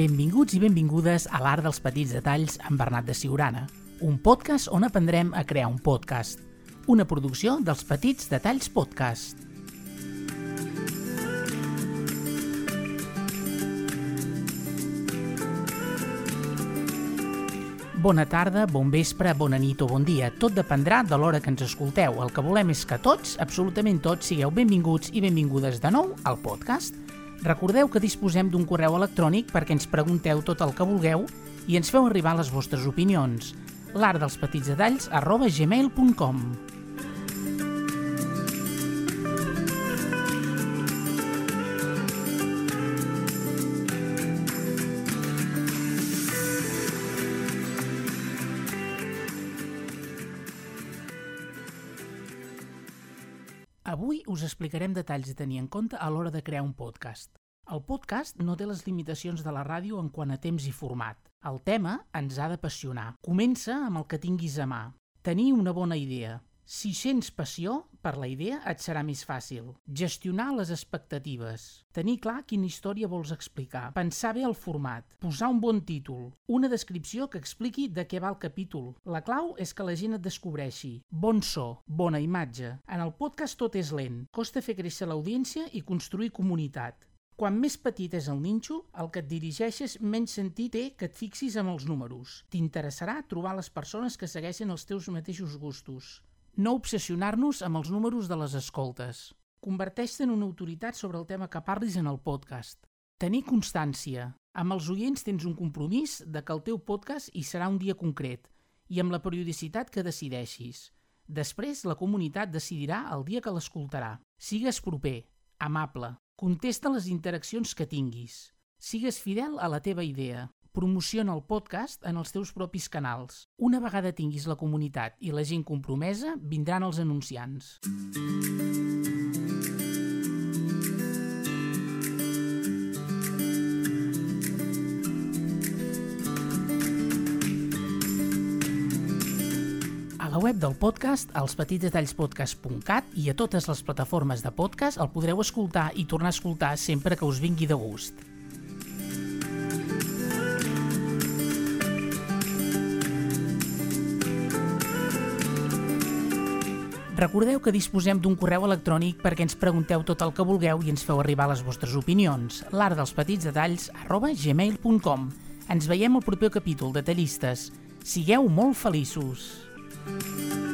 Benvinguts i benvingudes a l'Art dels Petits Detalls amb Bernat de Siurana, un podcast on aprendrem a crear un podcast, una producció dels Petits Detalls Podcast. Bona tarda, bon vespre, bona nit o bon dia. Tot dependrà de l'hora que ens escolteu. El que volem és que tots, absolutament tots, sigueu benvinguts i benvingudes de nou al podcast. Recordeu que disposem d'un correu electrònic perquè ens pregunteu tot el que vulgueu i ens feu arribar les vostres opinions. l'art dels petits detalls arroba gmail.com Avui us explicarem detalls a tenir en compte a l'hora de crear un podcast. El podcast no té les limitacions de la ràdio en quant a temps i format. El tema ens ha d'apassionar. Comença amb el que tinguis a mà. Tenir una bona idea. Si sents passió per la idea, et serà més fàcil. Gestionar les expectatives. Tenir clar quina història vols explicar. Pensar bé el format. Posar un bon títol. Una descripció que expliqui de què va el capítol. La clau és que la gent et descobreixi. Bon so, bona imatge. En el podcast tot és lent. Costa fer créixer l'audiència i construir comunitat. Quan més petit és el ninxo, el que et dirigeixes menys sentit té que et fixis amb els números. T'interessarà trobar les persones que segueixen els teus mateixos gustos. No obsessionar-nos amb els números de les escoltes. Converteix-te en una autoritat sobre el tema que parlis en el podcast. Tenir constància. Amb els oients tens un compromís de que el teu podcast hi serà un dia concret i amb la periodicitat que decideixis. Després, la comunitat decidirà el dia que l'escoltarà. Sigues proper, amable, contesta les interaccions que tinguis. Sigues fidel a la teva idea promociona el podcast en els teus propis canals. Una vegada tinguis la comunitat i la gent compromesa, vindran els anunciants. A la web del podcast, als petitsdetallspodcast.cat i a totes les plataformes de podcast el podreu escoltar i tornar a escoltar sempre que us vingui de gust. Recordeu que disposem d'un correu electrònic perquè ens pregunteu tot el que vulgueu i ens feu arribar les vostres opinions. l'art dels petits detalls arroba gmail.com Ens veiem al proper capítol, detallistes. Sigueu molt feliços! Thank you